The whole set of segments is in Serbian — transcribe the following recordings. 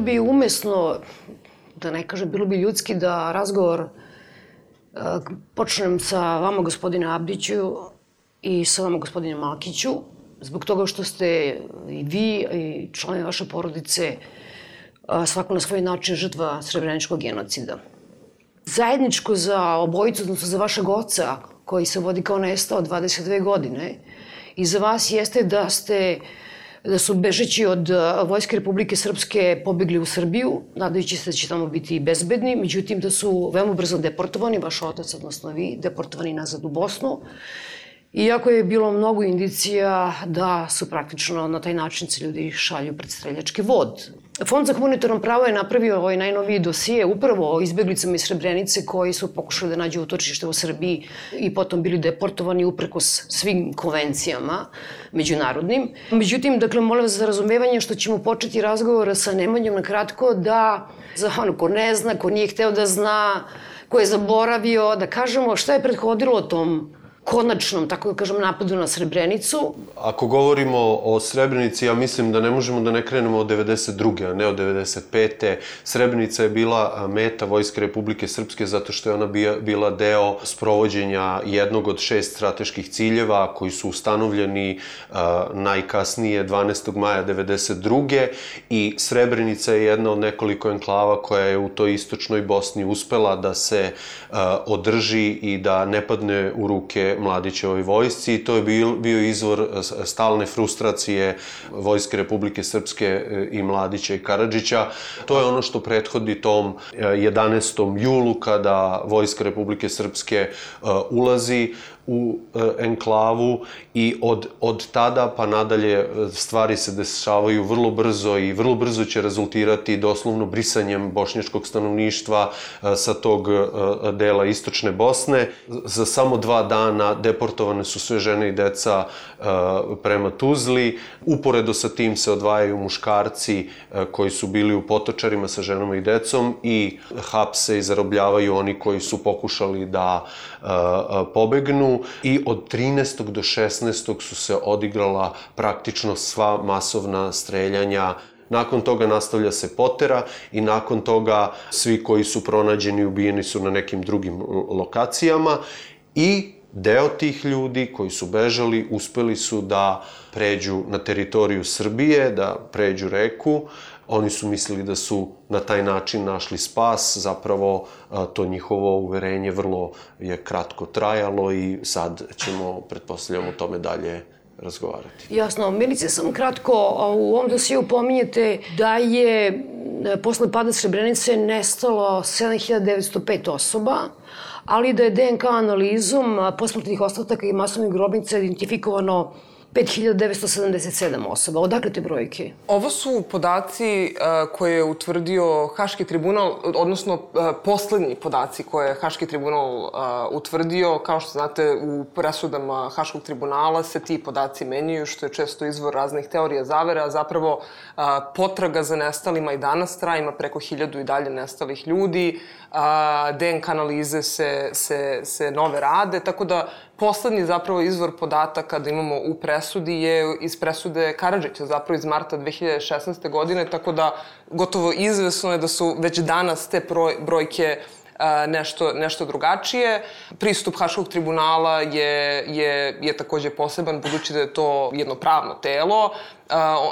Bilo bi umesno, da ne kažem, bilo bi ljudski da razgovor uh, počnem sa vama, gospodine Abdiću, i sa vama, gospodine Malkiću, zbog toga što ste i vi i članovi vaše porodice uh, svako na svoj način žrtva srebreničkog genocida. Zajedničko za obojicu, odnosno za vašeg oca, koji se vodi kao nestao 22 godine, i za vas jeste da ste uh, da su bežeći od Vojske Republike Srpske pobegli u Srbiju, nadajući se da će tamo biti bezbedni, međutim da su veoma brzo deportovani, vaš otac, odnosno vi, deportovani nazad u Bosnu. Iako je bilo mnogo indicija da su praktično na taj način se ljudi šalju pred streljački vod. Fond za humanitarno pravo je napravio ovaj najnoviji dosije upravo o izbeglicama iz Srebrenice koji su pokušali da nađu utočište u Srbiji i potom bili deportovani uprkos svim konvencijama međunarodnim. Međutim, dakle, molim vas za razumevanje što ćemo početi razgovor sa Nemanjom na kratko da za ono ko ne zna, ko nije hteo da zna, ko je zaboravio, da kažemo šta je prethodilo tom konačnom, tako da kažem, napadu na Srebrenicu. Ako govorimo o Srebrenici, ja mislim da ne možemo da ne krenemo od 92. a ne od 95. Srebrenica je bila meta Vojske Republike Srpske zato što je ona bila deo sprovođenja jednog od šest strateških ciljeva koji su ustanovljeni najkasnije 12. maja 92. i Srebrenica je jedna od nekoliko enklava koja je u toj istočnoj Bosni uspela da se održi i da ne padne u ruke Mladićevoj vojsci i to je bio, bio izvor e, stalne frustracije Vojske Republike Srpske e, i Mladića i Karadžića. To je ono što prethodi tom 11. E, julu kada Vojska Republike Srpske ulazi u enklavu i od, od tada pa nadalje stvari se dešavaju vrlo brzo i vrlo brzo će rezultirati doslovno brisanjem bošnjačkog stanovništva sa tog dela istočne Bosne. Za samo dva dana deportovane su sve žene i deca prema Tuzli. Uporedo sa tim se odvajaju muškarci koji su bili u potočarima sa ženama i decom i hapse i zarobljavaju oni koji su pokušali da pobegnu i od 13. do 16. su se odigrala praktično sva masovna streljanja Nakon toga nastavlja se potera i nakon toga svi koji su pronađeni ubijeni su na nekim drugim lokacijama i deo tih ljudi koji su bežali uspeli su da pređu na teritoriju Srbije, da pređu reku. Oni su mislili da su na taj način našli spas, zapravo to njihovo uverenje vrlo je kratko trajalo i sad ćemo, pretpostavljamo, o tome dalje razgovarati. Jasno, Milice, sam kratko, u ovom dosiju pominjete da je posle pada Srebrenice nestalo 7905 osoba, ali da je DNK analizom posmrtnih ostataka i masovnih grobnica identifikovano 5977 osoba. Odakle te brojke? Ovo su podaci uh, koje je utvrdio Haški tribunal, odnosno uh, poslednji podaci koje je Haški tribunal uh, utvrdio. Kao što znate, u presudama Haškog tribunala se ti podaci menjaju, što je često izvor raznih teorija zavere, a zapravo potraga za nestalima i danas traje, ima preko hiljadu i dalje nestalih ljudi, a, DNK analize se, se, se nove rade, tako da poslednji zapravo izvor podataka da imamo u presudi je iz presude Karadžića, zapravo iz marta 2016. godine, tako da gotovo izvesno je da su već danas te broj, brojke nešto, nešto drugačije. Pristup Haškog tribunala je, je, je takođe poseban, budući da je to jedno pravno telo.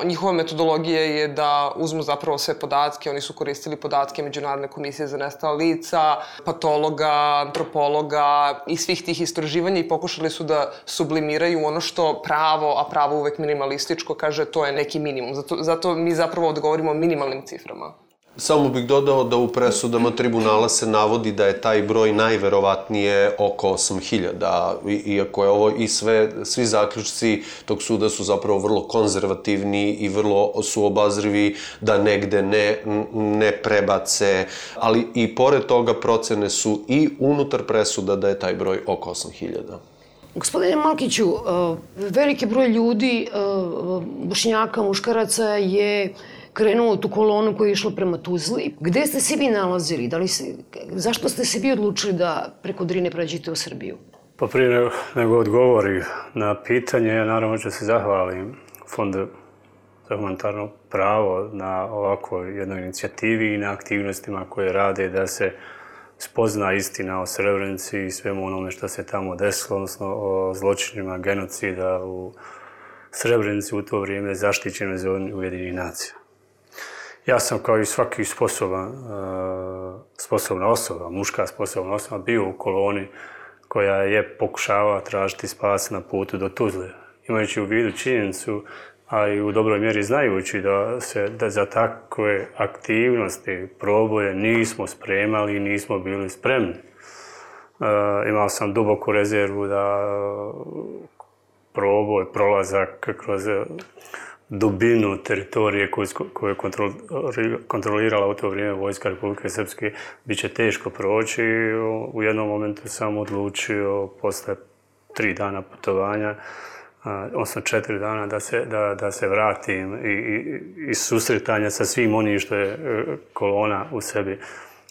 Njihova metodologija je da uzmu zapravo sve podatke, oni su koristili podatke Međunarodne komisije za nestala lica, patologa, antropologa i svih tih istraživanja i pokušali su da sublimiraju ono što pravo, a pravo uvek minimalističko, kaže to je neki minimum. Zato, zato mi zapravo odgovorimo minimalnim ciframa. Samo bih dodao da u presudama tribunala se navodi da je taj broj najverovatnije oko 8000, iako je ovo i sve, svi zaključci tog suda su zapravo vrlo konzervativni i vrlo su obazrivi da negde ne, ne prebace, ali i pored toga procene su i unutar presuda da je taj broj oko 8000. Gospodine Malkiću, uh, veliki broj ljudi, uh, bošnjaka, muškaraca je krenuo tu kolonu koja je išla prema Tuzli. Gde ste se vi nalazili? Da li se, zašto ste se vi odlučili da preko Drine pređete u Srbiju? Pa prije nego odgovori na pitanje, ja naravno ću se zahvalim Fondu za humanitarno pravo na ovako jednoj inicijativi i na aktivnostima koje rade da se spozna istina o Srebrenici i svemu onome što se tamo desilo, odnosno o zločinima genocida u Srebrenici u to vrijeme zaštićene zoni Ujedinih nacija. Ja sam kao i svaki sposoban, uh, sposobna osoba, muška sposobna osoba, bio u koloni koja je pokušavala tražiti spas na putu do Tuzle. Imajući u vidu činjenicu, a i u dobroj mjeri znajući da se da za takve aktivnosti, proboje nismo spremali i nismo bili spremni. Uh, imao sam duboku rezervu da proboj, prolazak kroz dubinu teritorije koju, koju je kontrolirala u to vrijeme Vojska Republike Srpske, bit će teško proći. U jednom momentu sam odlučio, posle tri dana putovanja, odnosno četiri dana, da se, da, da se vratim i, i, i susretanja sa svim onim što je e, kolona u sebi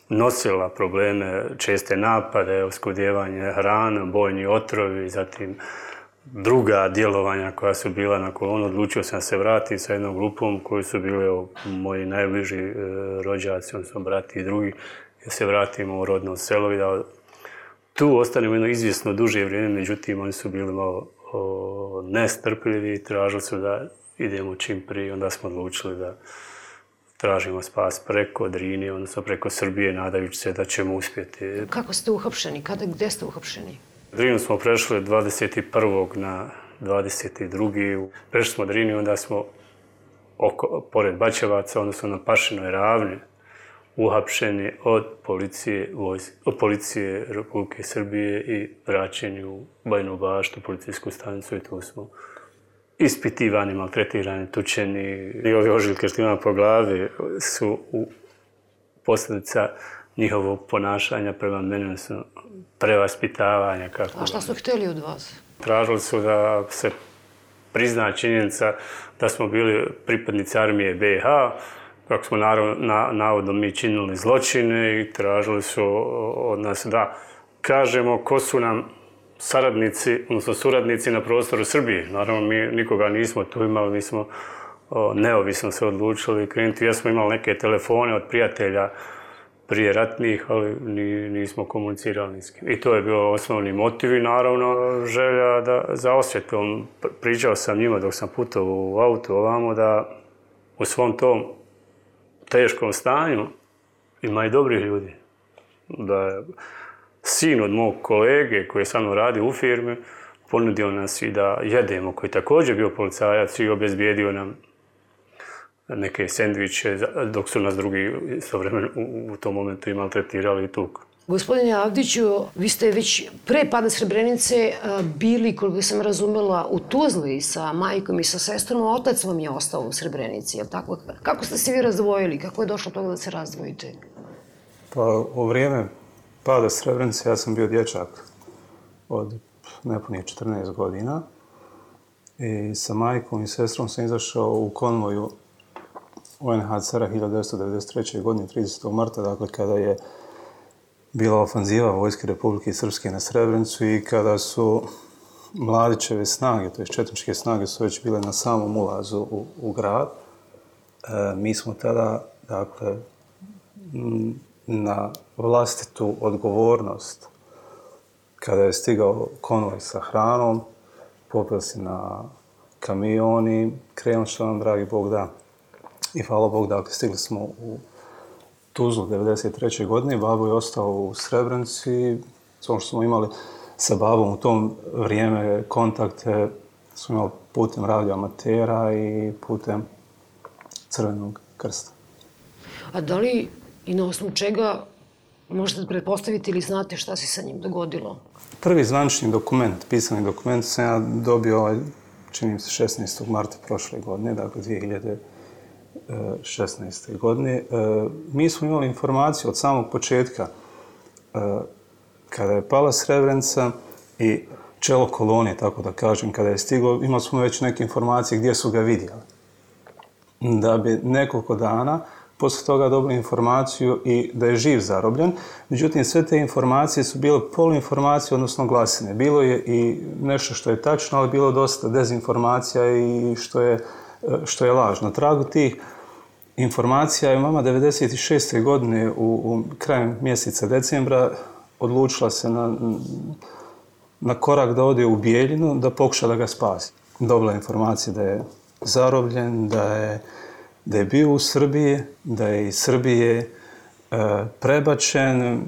nosila probleme, česte napade, oskudjevanje hrana, bojni otrovi, zatim druga djelovanja koja su bila na kolonu, odlučio sam se vratiti sa jednom grupom koji su bili moji najbliži e, rođaci, odnosno brati i drugi, da se vratimo u rodno selo i da tu ostanemo jedno izvjesno duže vrijeme, međutim oni su bili malo o, nestrpljivi i tražili su da idemo čim prije, onda smo odlučili da tražimo spas preko Drini, odnosno preko Srbije, nadajući se da ćemo uspjeti. Kako ste uhapšeni? Kada, gde ste uhapšeni? Drinu smo prešli 21. na 22. Prešli smo Drinu, onda smo oko, pored Bačevaca, odnosno na Pašinoj ravni, uhapšeni od policije, od policije Republike Srbije i vraćeni u Bajnu baštu, policijsku stanicu i tu smo ispitivani, maltretirani, tučeni. I ove ožiljke što imamo po glavi su u posljedica njihovog ponašanja prema mene su prevaspitavanja. Kako A šta su htjeli od vas? Tražili su da se prizna činjenica da smo bili pripadnici armije BiH, kako smo naravno, na, navodno mi činili zločine i tražili su od nas da kažemo ko su nam saradnici, odnosno suradnici na prostoru Srbije. Naravno, mi nikoga nismo tu imali, mi smo o, neovisno se odlučili krenuti. Ja smo imali neke telefone od prijatelja prije ratnih, ali ni, nismo komunicirali s kim. I to je bio osnovni motiv i naravno želja da, za osvjetom. Pričao sam njima dok sam putovao u autu ovamo da u svom tom teškom stanju ima i dobrih ljudi. Da je sin od mog kolege koji je sa mnom radio u firmi ponudio nas i da jedemo, koji je također bio policajac i obezbijedio nam neke sendviče, dok su nas drugi istovremeno u, u tom momentu i maltretirali i tuk. Gospodine Avdiću, vi ste već pre pada Srebrenice bili, koliko sam razumela, u Tuzli sa majkom i sa sestrom, a otac vam je ostao u Srebrenici, je li tako? Kako ste se vi razdvojili? Kako je došlo toga da se razdvojite? Pa, u vrijeme pada Srebrenice ja sam bio dječak od nepunih 14 godina i sa majkom i sestrom sam izašao u konvoju UNHCR-a 1993. godine, 30. marta, dakle, kada je bila ofanziva Vojske Republike Srpske na Srebrenicu i kada su mladićeve snage, to je četničke snage, su već bile na samom ulazu u, u grad. E, mi smo tada, dakle, na vlastitu odgovornost, kada je stigao konvoj sa hranom, popio se na kamioni, krenuo što nam, dragi Bog, da. I hvala Bog, dakle, stigli smo u Tuzlu 93. godine. Babo je ostao u Srebrenici. Samo što smo imali sa babom u tom vrijeme kontakte, smo imali putem radio amatera i putem Crvenog krsta. A da li i na osnovu čega možete pretpostaviti ili znate šta se sa njim dogodilo? Prvi zvančni dokument, pisani dokument, sam ja dobio, ovaj, čini mi se, 16. marta prošle godine, dakle 2016. godine. E, mi smo imali informaciju od samog početka, e, kada je pala Srebrenica i čelo kolonije, tako da kažem, kada je stiglo, imali smo već neke informacije gdje su ga vidjeli. Da bi nekoliko dana posle toga dobili informaciju i da je živ zarobljen. Međutim, sve te informacije su bile poluinformacije, odnosno glasine. Bilo je i nešto što je tačno, ali bilo dosta dezinformacija i što je što je laž. Na tragu tih informacija je mama 96. godine u, u krajem mjeseca decembra odlučila se na, na korak da ode u Bijeljinu da pokuša da ga spasi. Dobila informacije da je zarobljen, da je, da je bio u Srbiji, da je iz Srbije e, prebačen,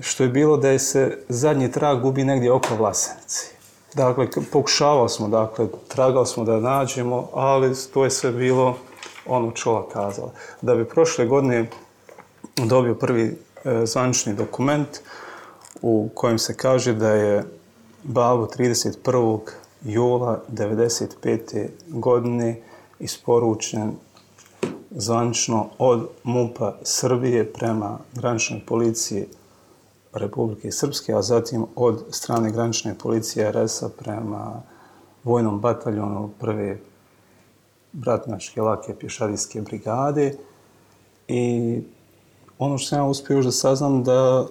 što je bilo da je se zadnji trag gubi negdje oko Vlasenici. Dakle, pokušavali smo, dakle, tragali smo da nađemo, ali to je sve bilo ono čula kazala. Da bi prošle godine dobio prvi e, zvanični dokument u kojem se kaže da je Babo 31. jula 1995. godine isporučen zvanično od MUPA Srbije prema graničnoj policiji Republike Srpske, a zatim od strane granične policije RS-a prema vojnom bataljonu prve bratnačke lake pješadijske brigade i ono što sam ja uspio još da saznam da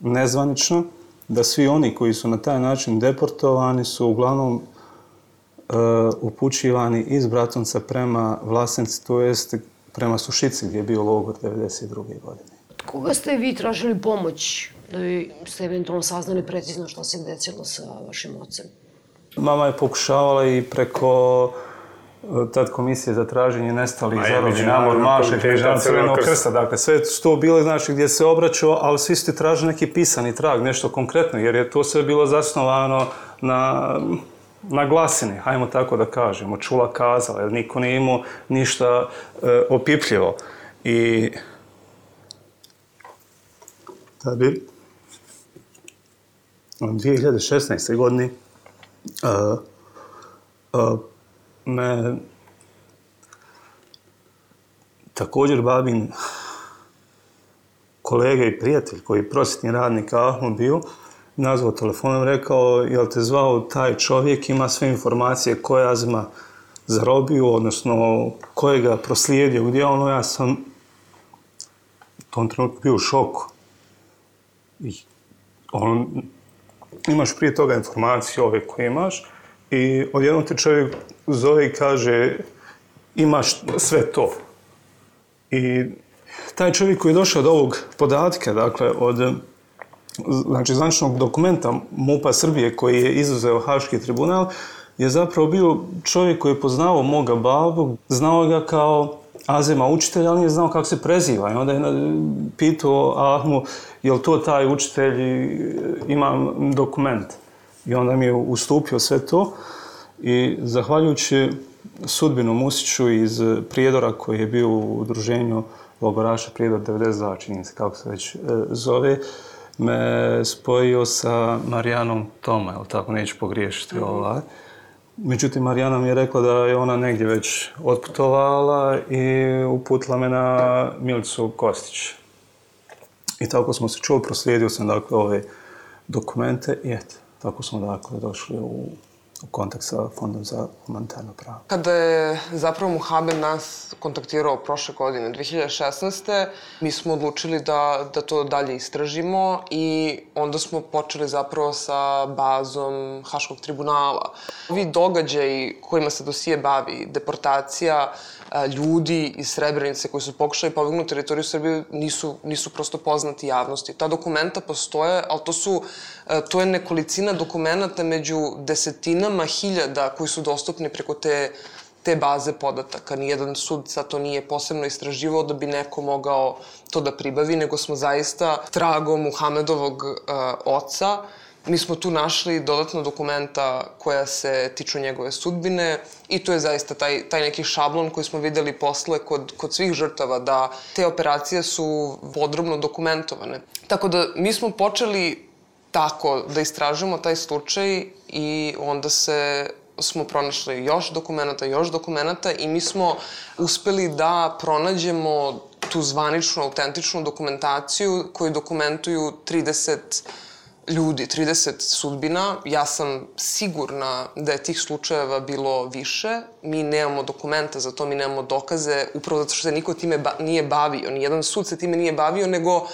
nezvanično, da svi oni koji su na taj način deportovani su uglavnom uh, upućivani iz Bratonca prema Vlasenci, to jest prema Sušici gdje je bio logor 92. godine. Koga ste vi tražili pomoć da bi ste eventualno saznali precizno šta se desilo sa vašim ocem? Mama je pokušavala i preko tad komisije za traženje nestalih zarobnih namor Maše, Križan Crvenog krsta. Dakle, sve su to bile, znači, gdje se obraćao, ali svi ste tražili neki pisani trag, nešto konkretno, jer je to sve bilo zasnovano na, na glasini, hajmo tako da kažemo, čula kazala, jer niko nije imao ništa e, opipljivo. I da bi 2016. godini uh, uh, me također babin kolega i prijatelj koji je prosjetni radnik Ahmo bio, nazvao telefonom, rekao, jel te zvao taj čovjek, ima sve informacije koja zma zarobio, odnosno koje ga proslijedio, gdje ono, ja sam u tom trenutku bio u šoku. I on, imaš prije toga informacije ove koje imaš i odjednom te čovjek zove i kaže imaš sve to. I taj čovjek koji je došao do ovog podatka, dakle, od znači, zvančnog dokumenta MUPA Srbije koji je izuzeo Haški tribunal, je zapravo bio čovjek koji je poznao moga babu, znao ga kao Azema učitelj, ali nije znao kako se preziva. I onda je pitao Ahmu, je li to taj učitelj, imam dokument. I onda mi je ustupio sve to. I zahvaljujući sudbinu Musiću iz Prijedora koji je bio u udruženju logoraša Prijedor 92, čini se kako se već e, zove, me spojio sa Marijanom Toma, jel tako, neću pogriješiti mm -hmm. ovaj. Međutim, Marijana mi je rekla da je ona negdje već otputovala i uputila me na Milicu Kostić. I tako smo se čuli, proslijedio sam dakle ove dokumente i eto, tako smo dakle došli u u kontakt sa Fondom za humanitarno pravo. Kada je zapravo Muhamed nas kontaktirao prošle godine, 2016. mi smo odlučili da, da to dalje istražimo i onda smo počeli zapravo sa bazom Haškog tribunala. Ovi događaji kojima se dosije bavi, deportacija, ljudi iz Srebrenice koji su pokušali pobegnuti teritoriju Srbije nisu, nisu prosto poznati javnosti. Ta dokumenta postoje, ali to su to je nekolicina dokumenta među desetinama hiljada koji su dostupni preko te te baze podataka. Nijedan sud sad to nije posebno istraživao da bi neko mogao to da pribavi, nego smo zaista tragom Muhamedovog uh, oca uh, Mi smo tu našli dodatna dokumenta koja se tiču njegove sudbine i to je zaista taj, taj neki šablon koji smo videli posle kod, kod svih žrtava, da te operacije su podrobno dokumentovane. Tako da mi smo počeli tako da istražujemo taj slučaj i onda se smo pronašli još dokumenta, još dokumenta i mi smo uspeli da pronađemo tu zvaničnu, autentičnu dokumentaciju koju dokumentuju 30 ljudi, 30 sudbina. Ja sam sigurna da je tih slučajeva bilo više. Mi nemamo dokumenta za to, mi nemamo dokaze, upravo zato što se niko time ba nije bavio. Nijedan sud se time nije bavio, nego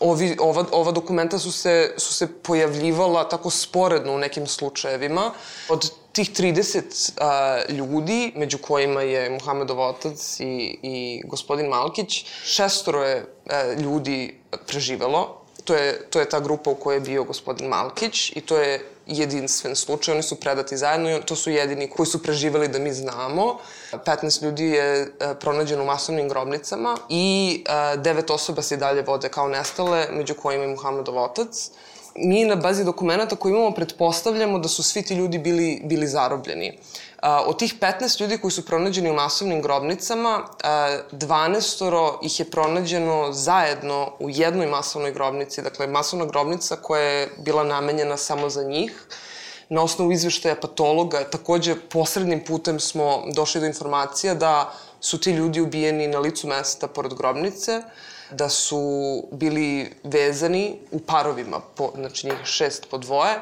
ovi, ova, ova dokumenta su se, su se pojavljivala tako sporedno u nekim slučajevima. Od tih 30 a, ljudi, među kojima je Muhamedov otac i, i gospodin Malkić, šestoro je a, ljudi preživelo. To je, to je ta grupa u kojoj je bio gospodin Malkić i to je jedinstven slučaj. Oni su predati zajedno i to su jedini koji su preživali da mi znamo. 15 ljudi je pronađeno u masovnim grobnicama i devet osoba se dalje vode kao nestale, među kojima je Muhamedov otac mi na bazi dokumenta koje imamo pretpostavljamo da su svi ti ljudi bili, bili zarobljeni. Od tih 15 ljudi koji su pronađeni u masovnim grobnicama, 12 ih je pronađeno zajedno u jednoj masovnoj grobnici, dakle masovna grobnica koja je bila namenjena samo za njih. Na osnovu izveštaja patologa, takođe posrednim putem smo došli do informacija da su ti ljudi ubijeni na licu mesta pored grobnice, da su bili vezani u parovima, po, znači njih šest po dvoje.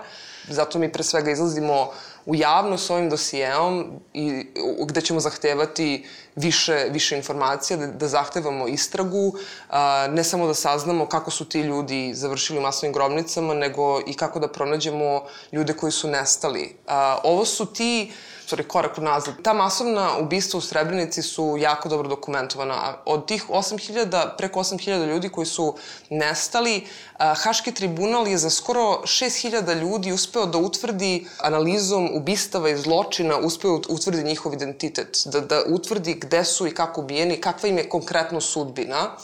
Zato mi pre svega izlazimo u javno s ovim dosijeom i gde ćemo zahtevati više, više informacija, da, da zahtevamo istragu, a, ne samo da saznamo kako su ti ljudi završili u masovnim grobnicama, nego i kako da pronađemo ljude koji su nestali. A, ovo su ti sorry, korak nazad. Ta masovna ubistva u Srebrenici su jako dobro dokumentovana. Od tih 8000, preko 8000 ljudi koji su nestali, Haški tribunal je za skoro 6000 ljudi uspeo da utvrdi analizom ubistava i zločina, uspeo da utvrdi njihov identitet, da, da utvrdi gde su i kako ubijeni, kakva im je konkretno sudbina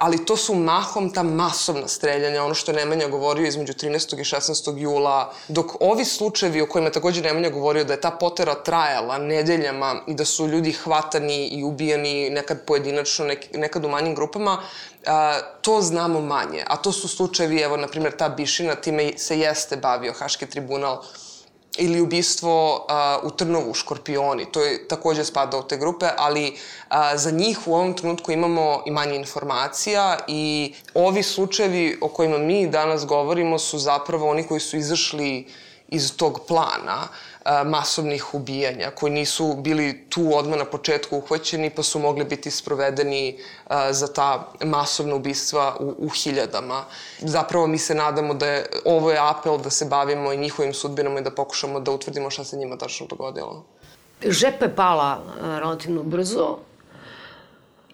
ali to su mahom ta masovna streljanja, ono što je Nemanja govorio između 13. i 16. jula, dok ovi slučajevi o kojima takođe Nemanja govorio da je ta potera trajala nedeljama i da su ljudi hvatani i ubijani nekad pojedinačno, nekad u manjim grupama, a, to znamo manje. A to su slučajevi, evo, na primjer, ta Bišina, time se jeste bavio Haški tribunal ili ubistvo uh, u Trnovu, Škorpioni, to je takođe spada u te grupe, ali uh, za njih u ovom trenutku imamo i manje informacija i ovi slučajevi o kojima mi danas govorimo su zapravo oni koji su izašli iz tog plana masovnih ubijanja, koji nisu bili tu odmah na početku uhvaćeni, pa su mogli biti sprovedeni za ta masovna ubistva u, u hiljadama. Zapravo mi se nadamo da je, ovo je apel da se bavimo i njihovim sudbinama i da pokušamo da utvrdimo šta se njima tačno dogodilo. Žepe pala relativno brzo,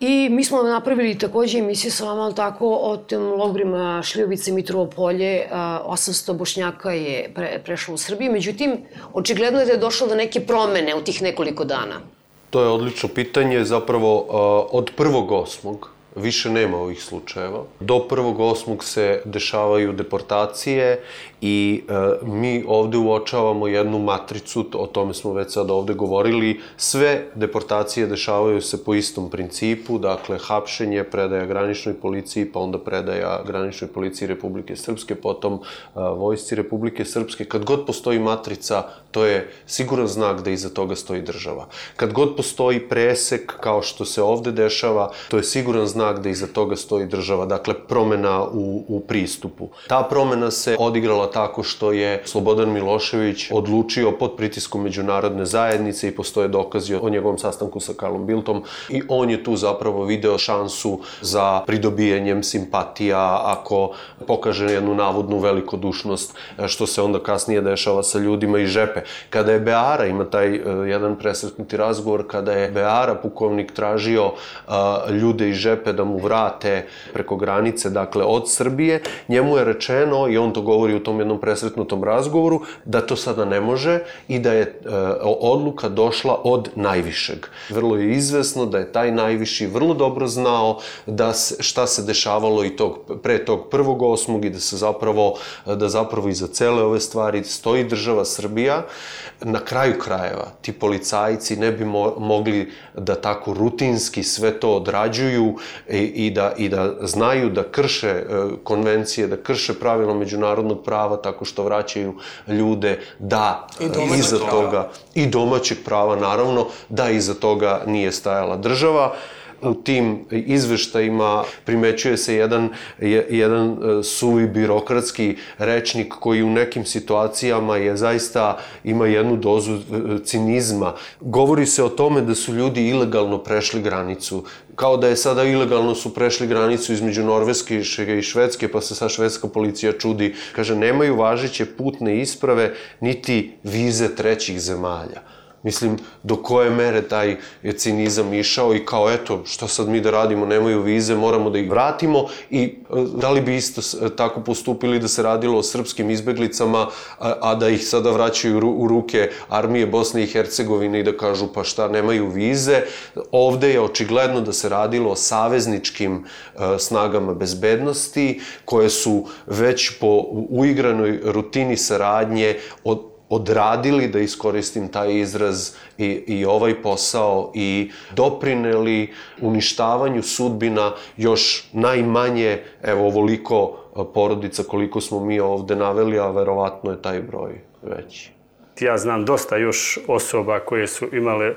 I mi smo napravili takođe emisiju sa vama, tako, o tim logorima Šljovice i Mitrovo polje. 800 bošnjaka je pre, prešlo u Srbiji. Međutim, očigledno je da je došlo do neke promene u tih nekoliko dana. To je odlično pitanje. Zapravo, od prvog osmog više nema ovih slučajeva. Do prvog osmog se dešavaju deportacije i e, mi ovde uočavamo jednu matricu, o tome smo već sad ovde govorili, sve deportacije dešavaju se po istom principu, dakle hapšenje, predaja graničnoj policiji, pa onda predaja graničnoj policiji Republike Srpske, potom e, vojsci Republike Srpske. Kad god postoji matrica, to je siguran znak da iza toga stoji država. Kad god postoji presek, kao što se ovde dešava, to je siguran znak da iza toga stoji država, dakle promena u, u pristupu. Ta promena se odigrala tako što je Slobodan Milošević odlučio pod pritiskom međunarodne zajednice i postoje dokazi o njegovom sastanku sa Karlom Biltom i on je tu zapravo video šansu za pridobijanjem simpatija ako pokaže jednu navodnu velikodušnost što se onda kasnije dešava sa ljudima iz žepe. Kada je Beara, ima taj uh, jedan presretnuti razgovor, kada je Beara pukovnik tražio uh, ljude iz žepe da mu vrate preko granice, dakle od Srbije, njemu je rečeno, i on to govori u tom jednom presretnutom razgovoru, da to sada ne može i da je e, odluka došla od najvišeg. Vrlo je izvesno da je taj najviši vrlo dobro znao da se, šta se dešavalo i tog, pre tog prvog osmog i da se zapravo, da zapravo iza cele ove stvari stoji država Srbija. Na kraju krajeva, ti policajci ne bi mo mogli da tako rutinski sve to odrađuju i, i, da, i da znaju da krše e, konvencije, da krše pravila međunarodnog prava tako što vraćaju ljude da I iza prava. toga i domaćeg prava naravno da iza toga nije stajala država u tim izveštajima primećuje se jedan, jedan e, suvi birokratski rečnik koji u nekim situacijama je zaista ima jednu dozu e, cinizma. Govori se o tome da su ljudi ilegalno prešli granicu kao da je sada ilegalno su prešli granicu između Norveske i Švedske, pa se sa švedska policija čudi. Kaže, nemaju važeće putne isprave, niti vize trećih zemalja. Mislim, do koje mere taj cinizam išao i kao, eto, što sad mi da radimo, nemaju vize, moramo da ih vratimo i e, da li bi isto e, tako postupili da se radilo o srpskim izbeglicama, a, a da ih sada vraćaju u ruke armije Bosne i Hercegovine i da kažu pa šta, nemaju vize. Ovde je očigledno da se radilo o savezničkim a, e, snagama bezbednosti, koje su već po uigranoj rutini saradnje od odradili, da iskoristim taj izraz, i, i ovaj posao i doprineli uništavanju sudbina još najmanje, evo, ovoliko porodica koliko smo mi ovde naveli, a verovatno je taj broj veći. Ja znam dosta još osoba koje su imale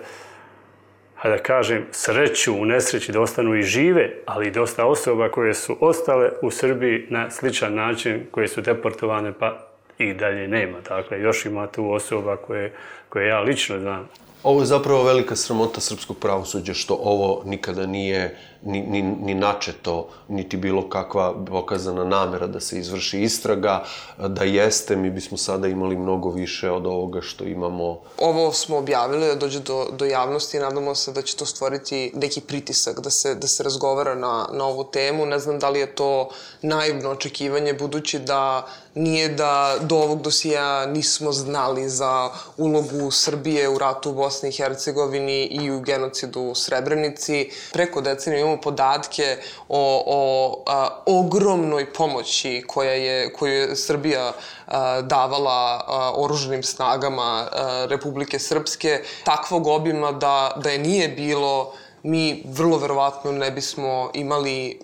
hajde da kažem, sreću u nesreći da ostanu i žive, ali dosta osoba koje su ostale u Srbiji na sličan način, koje su deportovane pa i dalje nema. Dakle, još ima tu osoba koje, koje ja lično znam. Ovo je zapravo velika sramota srpskog pravosuđa što ovo nikada nije ni, ni, ni načeto, niti bilo kakva pokazana namera da se izvrši istraga. Da jeste, mi bismo sada imali mnogo više od ovoga što imamo. Ovo smo objavili da dođe do, do javnosti i nadamo se da će to stvoriti neki pritisak da se, da se razgovara na, na ovu temu. Ne znam da li je to naivno očekivanje, budući da nije da do ovog dosija nismo znali za ulogu Srbije u ratu u Bosni i Hercegovini i u genocidu u Srebrenici. Preko decenije imamo podatke o, o a, ogromnoj pomoći koja je, koju je Srbija a, davala a, oruženim snagama a, Republike Srpske, takvog obima da, da je nije bilo mi vrlo verovatno ne bismo imali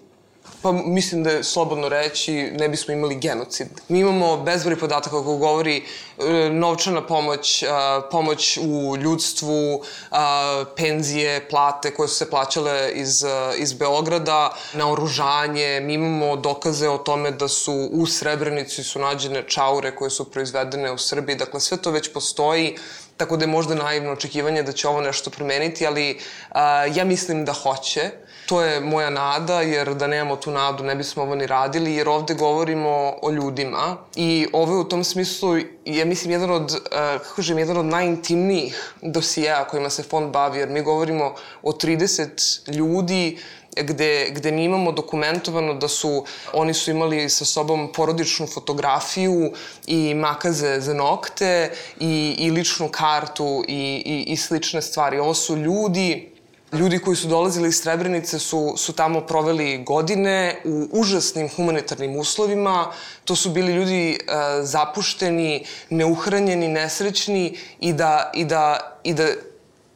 Pa mislim da je slobodno reći, ne bismo imali genocid. Mi imamo bezbroj podataka kako govori e, novčana pomoć, pomoć u ljudstvu, penzije, plate koje su se plaćale iz, iz Beograda, naoružanje. Mi imamo dokaze o tome da su u Srebrenici su nađene čaure koje su proizvedene u Srbiji. Dakle, sve to već postoji. Tako da je možda naivno očekivanje da će ovo nešto promeniti, ali a, ja mislim da hoće. To je moja nada, jer da nemamo tu nadu ne bismo ovo ni radili, jer ovde govorimo o ljudima i ovo je u tom smislu, ja mislim, jedan od, uh, kako kažem, jedan od najintimnijih dosijeja kojima se fond bavi, jer mi govorimo o 30 ljudi gde, gde mi dokumentovano da su, oni su imali sa sobom porodičnu fotografiju i makaze za nokte i, i ličnu kartu i, i, i slične stvari. Ovo su ljudi Ljudi koji su dolazili iz Srebrenice su, su tamo proveli godine u užasnim humanitarnim uslovima. To su bili ljudi e, zapušteni, neuhranjeni, nesrećni i da, i da, i da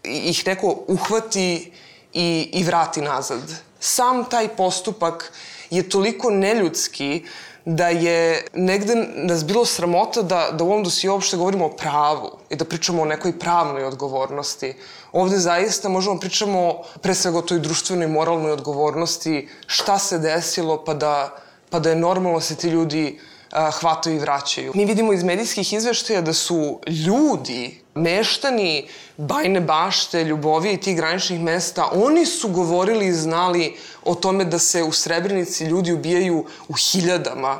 ih neko uhvati i, i vrati nazad. Sam taj postupak je toliko neljudski da je negde nas bilo sramota da, da u ovom dosiju uopšte govorimo o pravu i da pričamo o nekoj pravnoj odgovornosti. Ovde zaista možemo pričamo pre svega o toj društvenoj moralnoj odgovornosti, šta se desilo pa da, pa da je normalno da se ti ljudi a, hvataju i vraćaju. Mi vidimo iz medijskih izveštaja da su ljudi, meštani Bajne bašte, Ljubovije i tih graničnih mesta, oni su govorili i znali o tome da se u Srebrenici ljudi ubijaju u hiljadama.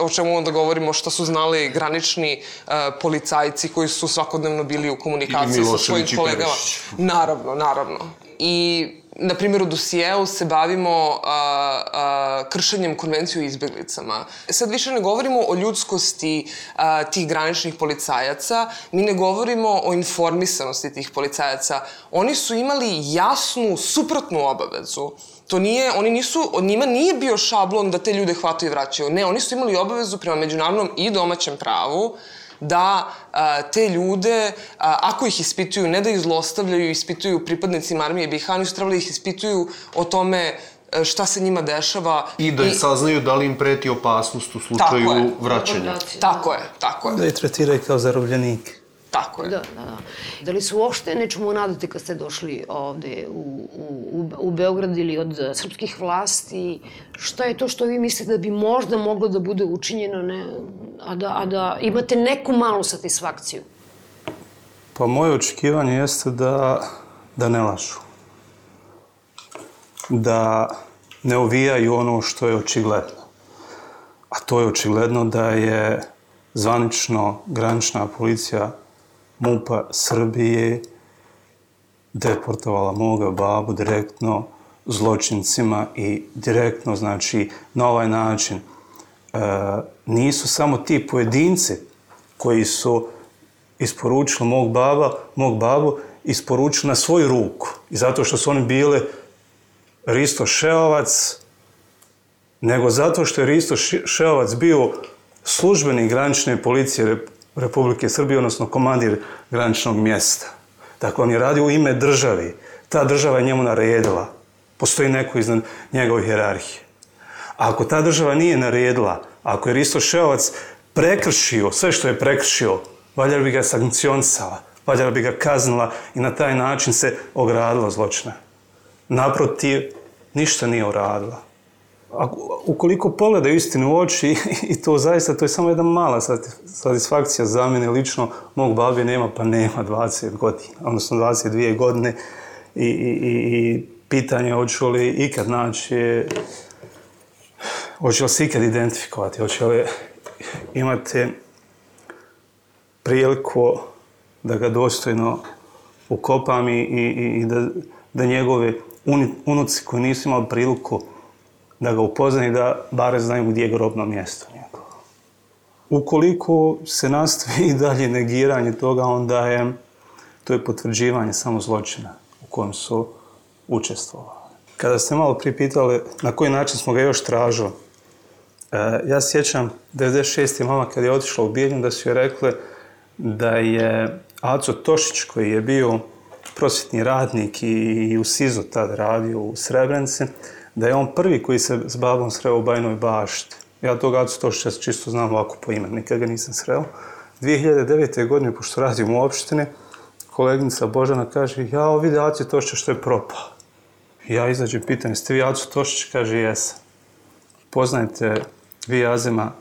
O čemu onda govorimo šta su znali granični uh, policajci koji su svakodnevno bili u komunikaciji sa svojim kolegama. Naravno, naravno. I na primjer, u dosijeu se bavimo a, a, kršenjem konvencije o izbeglicama. Sad više ne govorimo o ljudskosti a, tih graničnih policajaca, mi ne govorimo o informisanosti tih policajaca. Oni su imali jasnu, suprotnu obavezu. To nije, oni nisu, od njima nije bio šablon da te ljude hvataju i vraćaju. Ne, oni su imali obavezu prema međunarodnom i domaćem pravu da a, te ljude, a, ako ih ispituju, ne da ih zlostavljaju, ispituju pripadnicima armije BiH, oni su trebali da ih ispituju o tome e, šta se njima dešava. I da I... saznaju da li im preti opasnost u slučaju tako vraćanja. Tako je, tako je. Da ih tretiraju kao zarobljenike. Tako je. Da, da, da. Da li se uopšte nečemu nadate kad ste došli ovde u, u, u Beograd ili od srpskih vlasti? Šta je to što vi mislite da bi možda moglo da bude učinjeno, ne, a, da, a da imate neku malu satisfakciju? Pa moje očekivanje jeste da, da ne lažu. Da ne uvijaju ono što je očigledno. A to je očigledno da je zvanično granična policija MUPA Srbije deportovala moga babu direktno zločincima i direktno, znači, na ovaj način e, nisu samo ti pojedinci koji su isporučili mog baba, mog babu, isporučili na svoju ruku. I zato što su oni bile Risto Šeovac, nego zato što je Risto Šeovac bio službenik granične policije Republike Srbije, odnosno komandir graničnog mjesta. Dakle, on je radio u ime državi. Ta država je njemu naredila. Postoji neko iznad njegove hjerarhije. Ako ta država nije naredila, ako je Risto Šeovac prekršio sve što je prekršio, valjda bi ga sankcionisala, valjda bi ga kaznila i na taj način se ogradila zločina. Naprotiv, ništa nije uradila. Ako, ukoliko pogledaju istinu u oči i to zaista, to je samo jedna mala satisfakcija za mene lično, mog babi nema, pa nema 20 godina, odnosno 22 godine. I, i, i, pitanje hoću li ikad naći, hoće li se ikad identifikovati, hoće li imati priliku da ga dostojno ukopam i, i, i da, da njegove unuci koji nisu imali priliku da ga upoznaju da bare znaju gdje je grobno mjesto njegovo. Ukoliko se nastavi i dalje negiranje toga, onda je to je potvrđivanje samo zločina u kojem su učestvovali. Kada ste malo pripitali na koji način smo ga još tražili, e, ja sjećam 96. mama kad je otišla u Bijeljnu da su joj rekli da je Aco Tošić koji je bio prosvjetni radnik i u SIZO tad radio u Srebrenici, da je on prvi koji se s babom sreo u Bajnoj bašti. Ja tog Acu Tošića čisto znam ovako po imenu, nikad ga nisam sreo. 2009. godine, pošto radim u opštini, kolegnica Božana kaže, ja vidi Acu Tošića što je propao. Ja izađem pitanje, ste vi Acu Tošić? Kaže, jesam. Poznajete vi Azema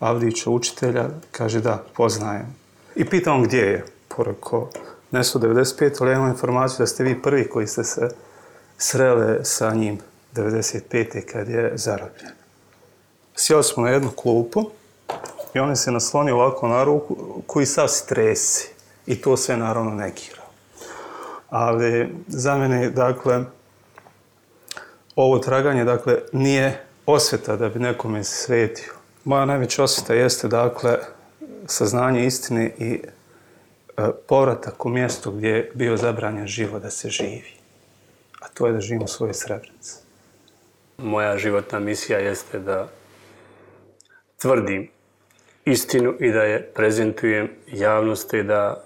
Avdića, učitelja? Kaže, da, poznajem. I pitam gdje je. Porako, nesu 95, ali ja imam informaciju da ste vi prvi koji ste se srele sa njim 95. kad je zarobljen. Sjeli smo na jednu klupu i on se naslonio ovako na ruku koji sav si tresi. I to sve naravno negira. Ali za mene, dakle, ovo traganje, dakle, nije osveta da bi nekome svetio. Moja najveća osveta jeste, dakle, saznanje istine i e, povratak u mjesto gdje je bio zabranjen život da se živi. A to je da živimo svoje srebrnice. Moja životna misija jeste da tvrdim istinu i da je prezentujem javnosti da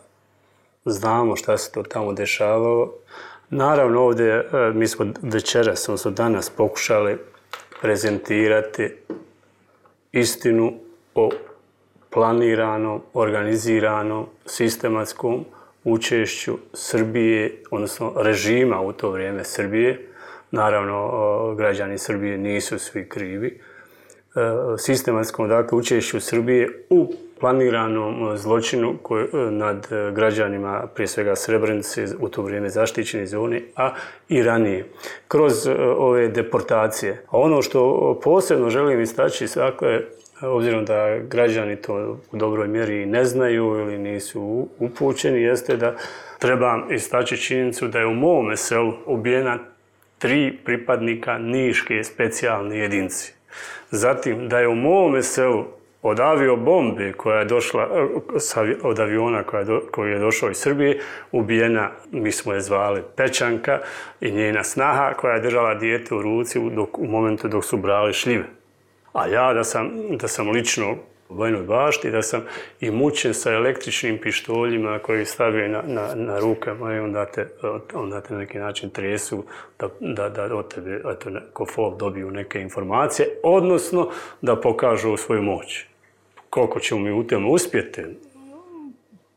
znamo šta se to tamo dešavalo. Naravno ovdje e, mi smo večeras, odnosno danas pokušali prezentirati istinu o planiranom, organiziranom, sistematskom učešću Srbije, odnosno režima u to vrijeme Srbije, Naravno, građani Srbije nisu svi krivi. E, sistematskom dakle, učešću Srbije u planiranom zločinu koji, e, nad građanima, prije svega Srebrenice, u to vrijeme zaštićene zone, a i ranije, kroz e, ove deportacije. A ono što posebno želim istaći, dakle, obzirom da građani to u dobroj mjeri ne znaju ili nisu upućeni, jeste da treba istaći činjenicu da je u mome selu ubijena tri pripadnika Niške specijalne jedinci. Zatim, da je u mome selu od aviobombe koja je došla, od aviona koja do, koji je došao iz Srbije, ubijena, mi smo je zvali Pečanka i njena snaha koja je držala dijete u ruci dok, u momentu dok su brali šljive. A ja da sam, da sam lično vojnoj bašti, da sam i mučen sa električnim pištoljima koji stavio na, na, na ruke moje, onda te, onda te na neki način tresu da, da, da od tebe, eto, ko fol dobiju neke informacije, odnosno da pokažu svoju moć. Koliko ćemo mi u tome uspjeti,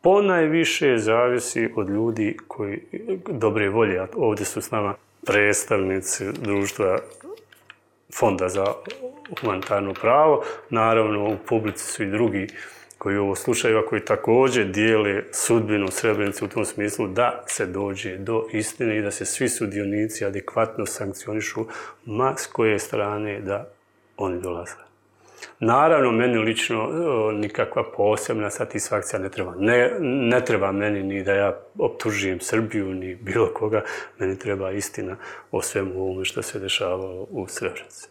ponajviše zavisi od ljudi koji dobre volje, a ovdje su s nama predstavnici društva Fonda za humanitarno pravo. Naravno, u publici su i drugi koji ovo slušaju, a koji također dijele sudbinu Srebrenice u tom smislu da se dođe do istine i da se svi sudionici adekvatno sankcionišu, ma s koje strane da oni dolaze. Naravno, meni lično o, nikakva posebna satisfakcija ne treba. Ne, ne treba meni ni da ja optužujem Srbiju, ni bilo koga. Meni treba istina o svemu ovome što se dešavalo u Srebrenici.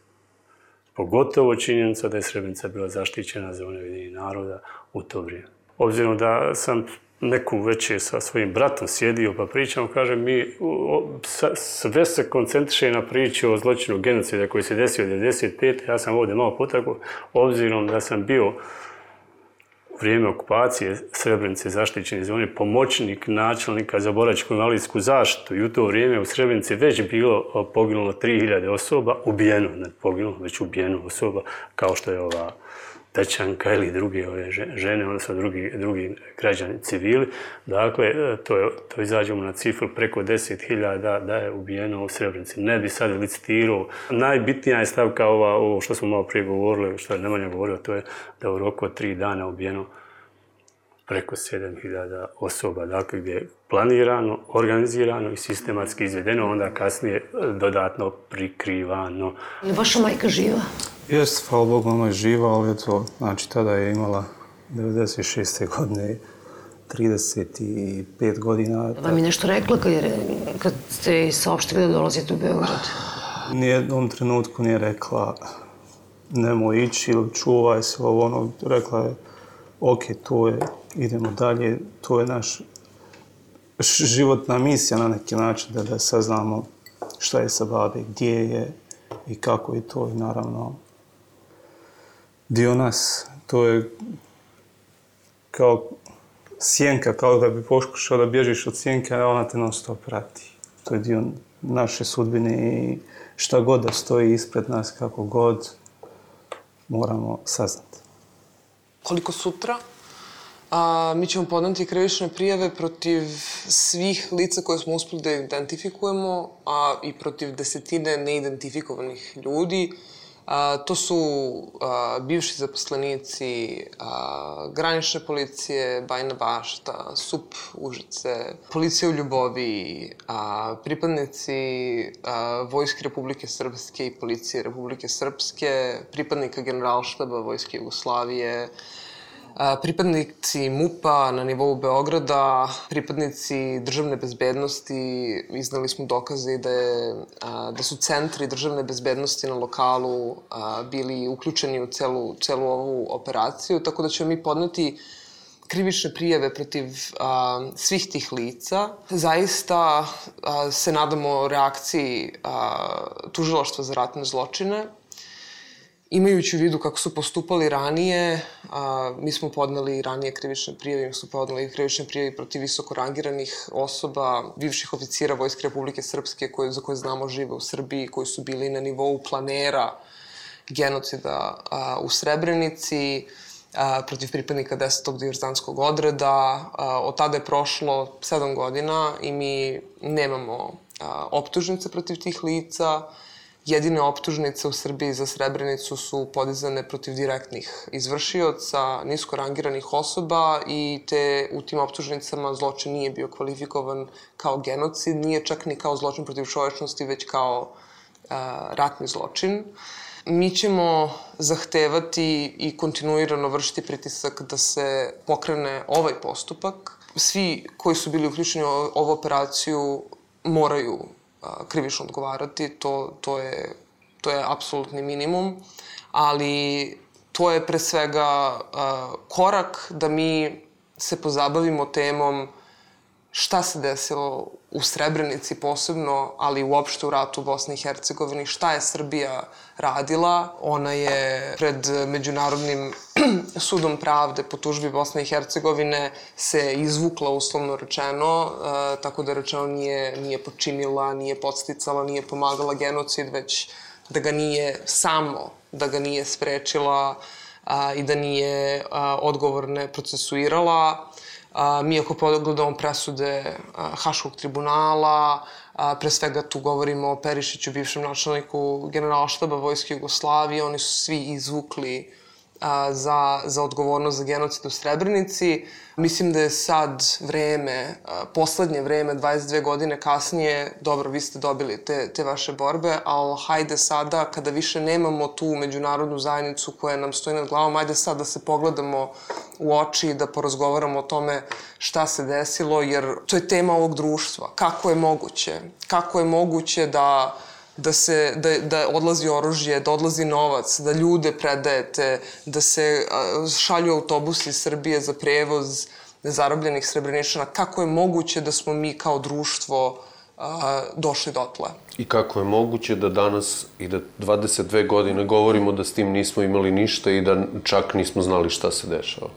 Pogotovo činjenica da je Srebrenica bila zaštićena za one naroda u to vrijeme. Obzirom da sam neku veće sa svojim bratom sjedio pa pričam, kaže mi o, sa, sve se koncentriše na priču o zločinu genocida koji se desio 95. Ja sam ovdje malo potakao, obzirom da sam bio u vrijeme okupacije Srebrenice zaštićene zone pomoćnik načelnika za boračku invalidsku zaštitu i u to vrijeme u Srebrenici već bilo poginulo 3000 osoba, ubijeno, ne poginulo, već ubijeno osoba, kao što je ova Tečanka ili druge ove žene, odnosno drugi, drugi građani civili. Dakle, to, to izađemo na cifru preko 10.000 da je ubijeno u Srebrenici. Ne bi sad licitirao. Najbitnija je stavka ova, ovo što smo malo prije govorili, što je Nemanja govorio, to je da u roku od tri dana ubijeno preko 7000 osoba, dakle gdje je planirano, organizirano i sistematski izvedeno, onda kasnije dodatno prikrivano. Je vaša majka živa? Jest, hvala Bogu, ona je živa, ali eto, znači tada je imala 96. godine 35 godina. Vam je nešto rekla kad, je, kad ste saopštili da dolazite u Beograd? Nijednom trenutku nije rekla nemoj ići ili čuvaj se ovo ono. Rekla je, ok, to je, idemo dalje, to je naš životna misija na neki način da, da saznamo šta je sa babe, gdje je i kako je to i naravno dio nas. To je kao sjenka, kao da bi pokušao da bježiš od sjenke, a ona te non stop prati. To je dio naše sudbine i šta god da stoji ispred nas, kako god, moramo saznati. Koliko sutra? A, mi ćemo podnati krivične prijave protiv svih lica koje smo uspeli da identifikujemo, a i protiv desetine neidentifikovanih ljudi. A, to su a, bivši zaposlenici a, granične policije, Bajna Bašta, SUP Užice, policija u Ljubovi, a, pripadnici a, Vojske Republike Srpske i policije Republike Srpske, pripadnika generalštaba Vojske Jugoslavije, pripadnici MUPA na nivou Beograda, pripadnici državne bezbednosti, iznali smo dokaze da, je, da su centri državne bezbednosti na lokalu bili uključeni u celu, celu ovu operaciju, tako da ćemo mi podneti krivične prijeve protiv a, svih tih lica. Zaista a, se nadamo reakciji a, tužilaštva za ratne zločine, Imajući u vidu kako su postupali ranije, a, mi smo podneli ranije krivične prijeve, mi smo podneli krivične prijeve protiv visoko rangiranih osoba, bivših oficira Vojske Republike Srpske koje, za koje znamo žive u Srbiji, koji su bili na nivou planera genocida a, u Srebrenici, a, protiv pripadnika 10. diverzanskog odreda. A, od tada je prošlo 7 godina i mi nemamo a, optužnice protiv tih lica, jedine optužnice u Srbiji za Srebrenicu su podizane protiv direktnih izvršioca, nisko rangiranih osoba i te u tim optužnicama zločin nije bio kvalifikovan kao genocid, nije čak ni kao zločin protiv čovečnosti, već kao a, ratni zločin. Mi ćemo zahtevati i kontinuirano vršiti pritisak da se pokrene ovaj postupak. Svi koji su bili uključeni u ovu operaciju moraju krivično odgovarati, to, to je, to je apsolutni minimum, ali to je pre svega korak da mi se pozabavimo temom šta se desilo u Srebrenici posebno, ali uopšte u ratu u Bosni i Hercegovini, šta je Srbija radila. Ona je pred Međunarodnim sudom pravde po tužbi Bosne i Hercegovine se izvukla uslovno rečeno, e, tako da rečeno nije, nije počinila, nije podsticala, nije pomagala genocid, već da ga nije samo, da ga nije sprečila a, i da nije a, odgovorne procesuirala A, mi ako pogledamo presude Haškog tribunala, a, pre svega tu govorimo o Perišiću, bivšem načelniku generalštaba Vojske Jugoslavije, oni su svi izvukli a, za, za odgovornost za genocid u Srebrenici. Mislim da je sad vreme, a, poslednje vreme, 22 godine kasnije, dobro, vi ste dobili te, te vaše borbe, ali hajde sada, kada više nemamo tu međunarodnu zajednicu koja nam stoji nad glavom, hajde sad da se pogledamo u oči i da porazgovaramo o tome šta se desilo, jer to je tema ovog društva. Kako je moguće? Kako je moguće da da se da, da odlazi oružje, da odlazi novac, da ljude predajete, da se šalju autobusi iz Srbije za prevoz zarobljenih srebreničana. Kako je moguće da smo mi kao društvo a, došli dotle? I kako je moguće da danas i da 22 godine govorimo da s tim nismo imali ništa i da čak nismo znali šta se dešava?